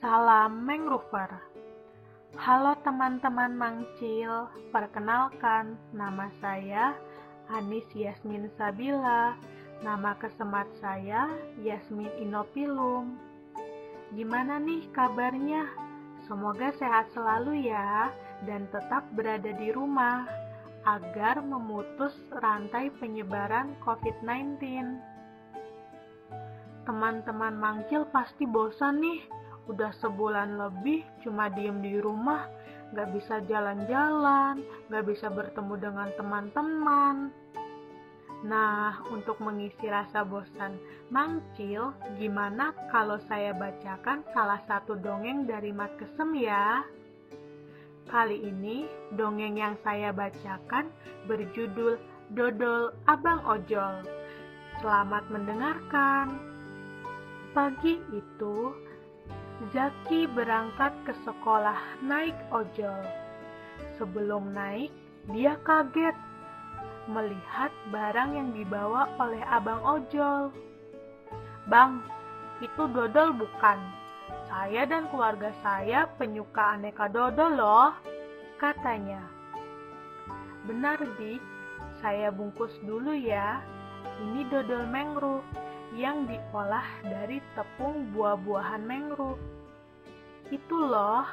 Salam Mangrover. Halo teman-teman Mangcil, perkenalkan nama saya Anis Yasmin Sabila. Nama kesemat saya Yasmin Inopilum. Gimana nih kabarnya? Semoga sehat selalu ya dan tetap berada di rumah agar memutus rantai penyebaran COVID-19. Teman-teman Mangcil pasti bosan nih udah sebulan lebih cuma diem di rumah, gak bisa jalan-jalan, gak bisa bertemu dengan teman-teman. Nah, untuk mengisi rasa bosan mangcil, gimana kalau saya bacakan salah satu dongeng dari Mat Kesem ya? Kali ini, dongeng yang saya bacakan berjudul Dodol Abang Ojol. Selamat mendengarkan. Pagi itu, Zaki berangkat ke sekolah naik ojol. Sebelum naik, dia kaget melihat barang yang dibawa oleh abang ojol. Bang, itu dodol bukan? Saya dan keluarga saya penyuka aneka dodol loh, katanya. Benar, Dik. Saya bungkus dulu ya. Ini dodol mangrove yang diolah dari tepung buah-buahan mangrove. Itu loh,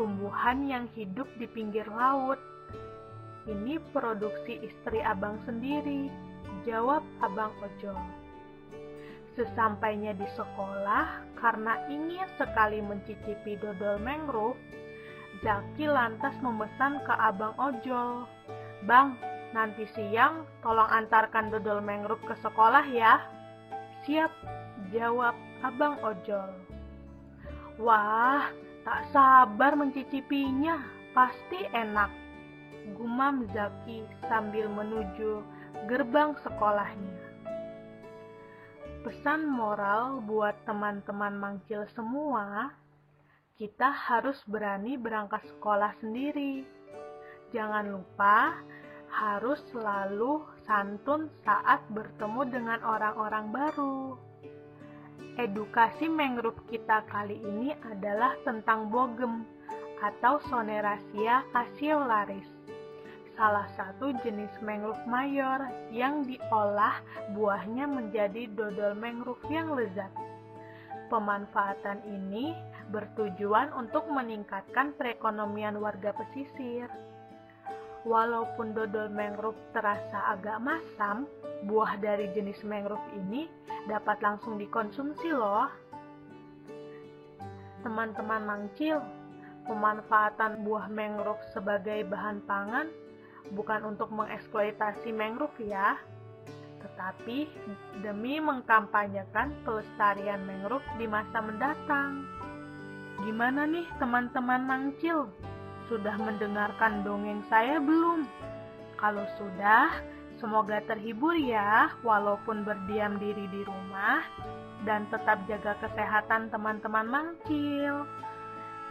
tumbuhan yang hidup di pinggir laut. Ini produksi istri abang sendiri, jawab abang ojol. Sesampainya di sekolah, karena ingin sekali mencicipi dodol mangrove, Zaki lantas memesan ke abang ojol. Bang, nanti siang tolong antarkan dodol mangrove ke sekolah ya. Siap, jawab Abang Ojol. Wah, tak sabar mencicipinya, pasti enak. Gumam Zaki sambil menuju gerbang sekolahnya. Pesan moral buat teman-teman mangcil semua, kita harus berani berangkat sekolah sendiri. Jangan lupa harus selalu santun saat bertemu dengan orang-orang baru. Edukasi mangrove kita kali ini adalah tentang bogem atau Sonerasia cassiolaris, salah satu jenis mangrove mayor yang diolah buahnya menjadi dodol mangrove yang lezat. Pemanfaatan ini bertujuan untuk meningkatkan perekonomian warga pesisir. Walaupun dodol mangrove terasa agak masam, buah dari jenis mangrove ini dapat langsung dikonsumsi loh. Teman-teman mangcil, pemanfaatan buah mangrove sebagai bahan pangan bukan untuk mengeksploitasi mangrove ya, tetapi demi mengkampanyekan pelestarian mangrove di masa mendatang. Gimana nih teman-teman mangcil? Sudah mendengarkan dongeng saya belum? Kalau sudah, semoga terhibur ya, walaupun berdiam diri di rumah, dan tetap jaga kesehatan teman-teman mangcil.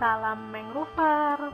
Salam Mengrover.